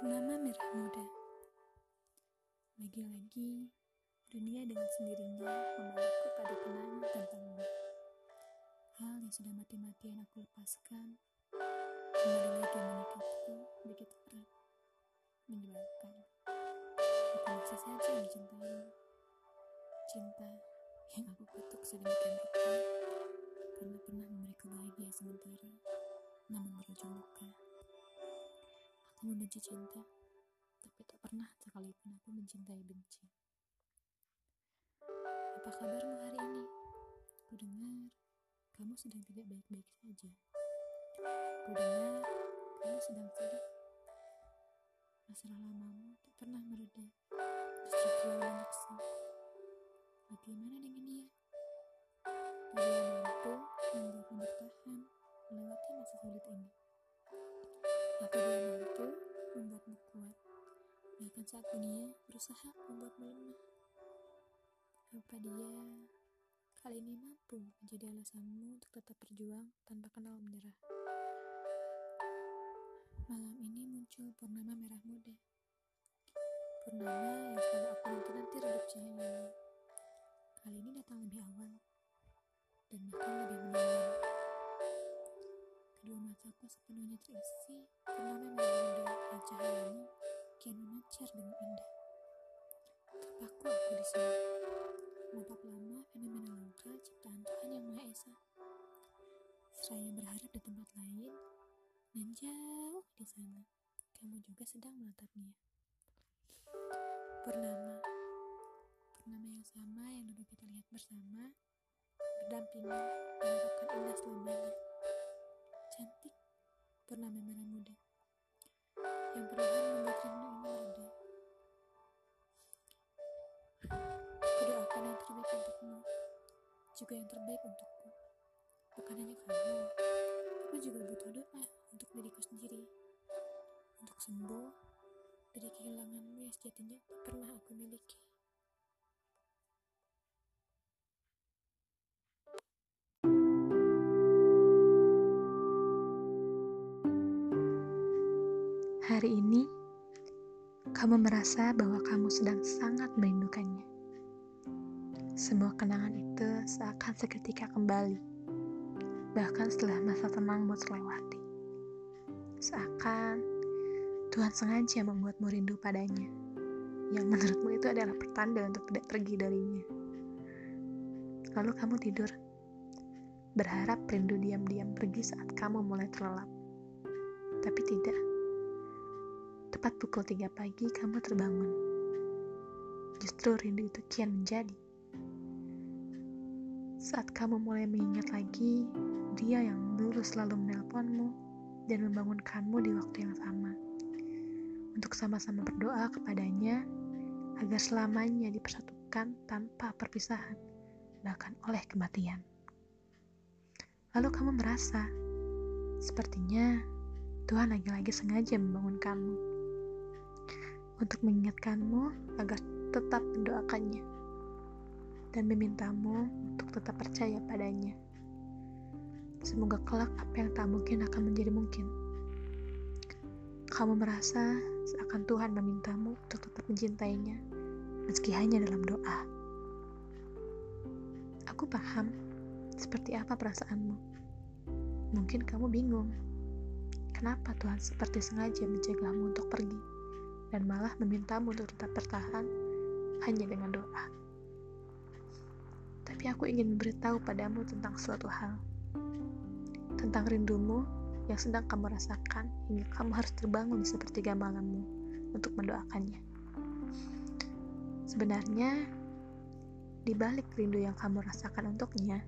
Purnama merah muda. Lagi-lagi, dunia dengan sendirinya membawaku pada kenangan tentangmu. Hal yang sudah mati-matian aku lepaskan, kembali lagi menikahku begitu erat, menyebalkan. Aku masih saja mencintaimu. Cinta yang aku kutuk sedemikian rupa, karena pernah memberiku bahagia sementara, namun berujung luka. Aku membenci cinta, tapi tak pernah sekalipun aku mencintai benci. Apa kabarmu hari ini? Ku dengar kamu sedang tidak baik-baik saja. Ku dengar kamu sedang sedih. Masalah lamamu tak pernah mereda, justru kian menyiksa. Bagaimana dengan dia? Saat dunia berusaha membuatmu lemah? Apa dia kali ini mampu menjadi alasanmu untuk tetap berjuang tanpa kenal menyerah? Malam ini muncul purnama merah muda. Purnama yang selalu aku nanti-nanti redup cahayanya. Kali ini datang lebih awal dan bahkan lebih menawan. Kedua mataku sepenuhnya terisi purnama merah muda yang cahayanya kian memancar dengan indah. Terpaku aku di sini, menatap lama fenomena langka ciptaan Tuhan yang Maha Esa. Seraya berharap di tempat lain dan jauh di sana, kamu juga sedang menatapnya. Purnama, purnama yang sama yang dulu kita lihat bersama, berdampingan menatapkan indah selamanya. Cantik, purnama merah muda, yang perlahan juga yang terbaik untukku. Bukan hanya kamu, aku juga butuh doa untuk diriku sendiri. Untuk sembuh dari kehilanganmu yang sejatinya tak pernah aku miliki. Hari ini, kamu merasa bahwa kamu sedang sangat merindukannya. Semua kenangan itu seakan seketika kembali, bahkan setelah masa tenangmu terlewati. Seakan Tuhan sengaja membuatmu rindu padanya, yang menurutmu itu adalah pertanda untuk tidak pergi darinya. Lalu kamu tidur, berharap rindu diam-diam pergi saat kamu mulai terlelap. Tapi tidak. Tepat pukul 3 pagi kamu terbangun. Justru rindu itu kian menjadi. Saat kamu mulai mengingat lagi, dia yang dulu selalu menelponmu dan membangunkanmu di waktu yang sama. Untuk sama-sama berdoa kepadanya agar selamanya dipersatukan tanpa perpisahan, bahkan oleh kematian. Lalu kamu merasa, sepertinya Tuhan lagi-lagi sengaja membangunkanmu untuk mengingatkanmu agar tetap mendoakannya dan memintamu untuk tetap percaya padanya. Semoga kelak apa yang tak mungkin akan menjadi mungkin. Kamu merasa seakan Tuhan memintamu untuk tetap mencintainya, meski hanya dalam doa. Aku paham seperti apa perasaanmu. Mungkin kamu bingung Kenapa Tuhan seperti sengaja mencegahmu untuk pergi dan malah memintamu untuk tetap bertahan hanya dengan doa? Tapi aku ingin memberitahu padamu tentang suatu hal. Tentang rindumu yang sedang kamu rasakan hingga kamu harus terbangun di sepertiga malammu untuk mendoakannya. Sebenarnya, di balik rindu yang kamu rasakan untuknya,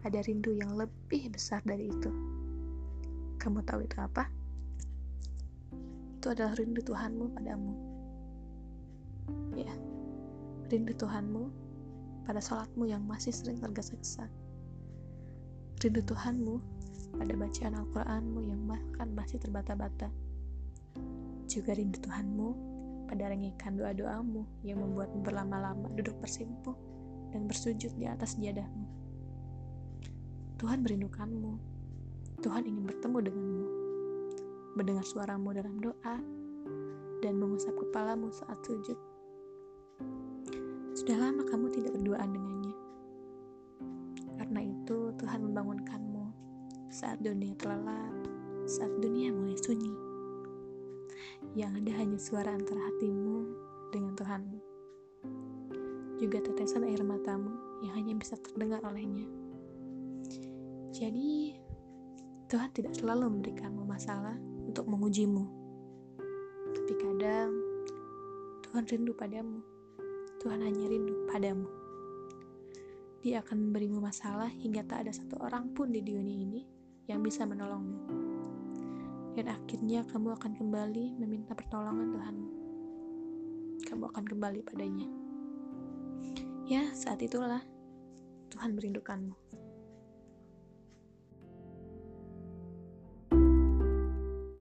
ada rindu yang lebih besar dari itu. Kamu tahu itu apa? Itu adalah rindu Tuhanmu padamu. Ya, rindu Tuhanmu pada sholatmu yang masih sering tergesa-gesa. Rindu Tuhanmu pada bacaan Al-Quranmu yang bahkan masih terbata-bata. Juga rindu Tuhanmu pada rengikan doa-doamu yang membuatmu berlama-lama duduk bersimpuh dan bersujud di atas jadahmu. Tuhan merindukanmu Tuhan ingin bertemu denganmu, mendengar suaramu dalam doa, dan mengusap kepalamu saat sujud. Sudah lama kamu tidak berduaan dengannya. Karena itu Tuhan membangunkanmu saat dunia terlelap, saat dunia mulai sunyi. Yang ada hanya suara antara hatimu dengan Tuhanmu. Juga tetesan air matamu yang hanya bisa terdengar olehnya. Jadi, Tuhan tidak selalu memberikanmu masalah untuk mengujimu. Tapi kadang Tuhan rindu padamu. Tuhan hanya rindu padamu. Dia akan memberimu masalah hingga tak ada satu orang pun di dunia ini yang bisa menolongmu. Dan akhirnya kamu akan kembali meminta pertolongan Tuhan. Kamu akan kembali padanya. Ya, saat itulah Tuhan merindukanmu.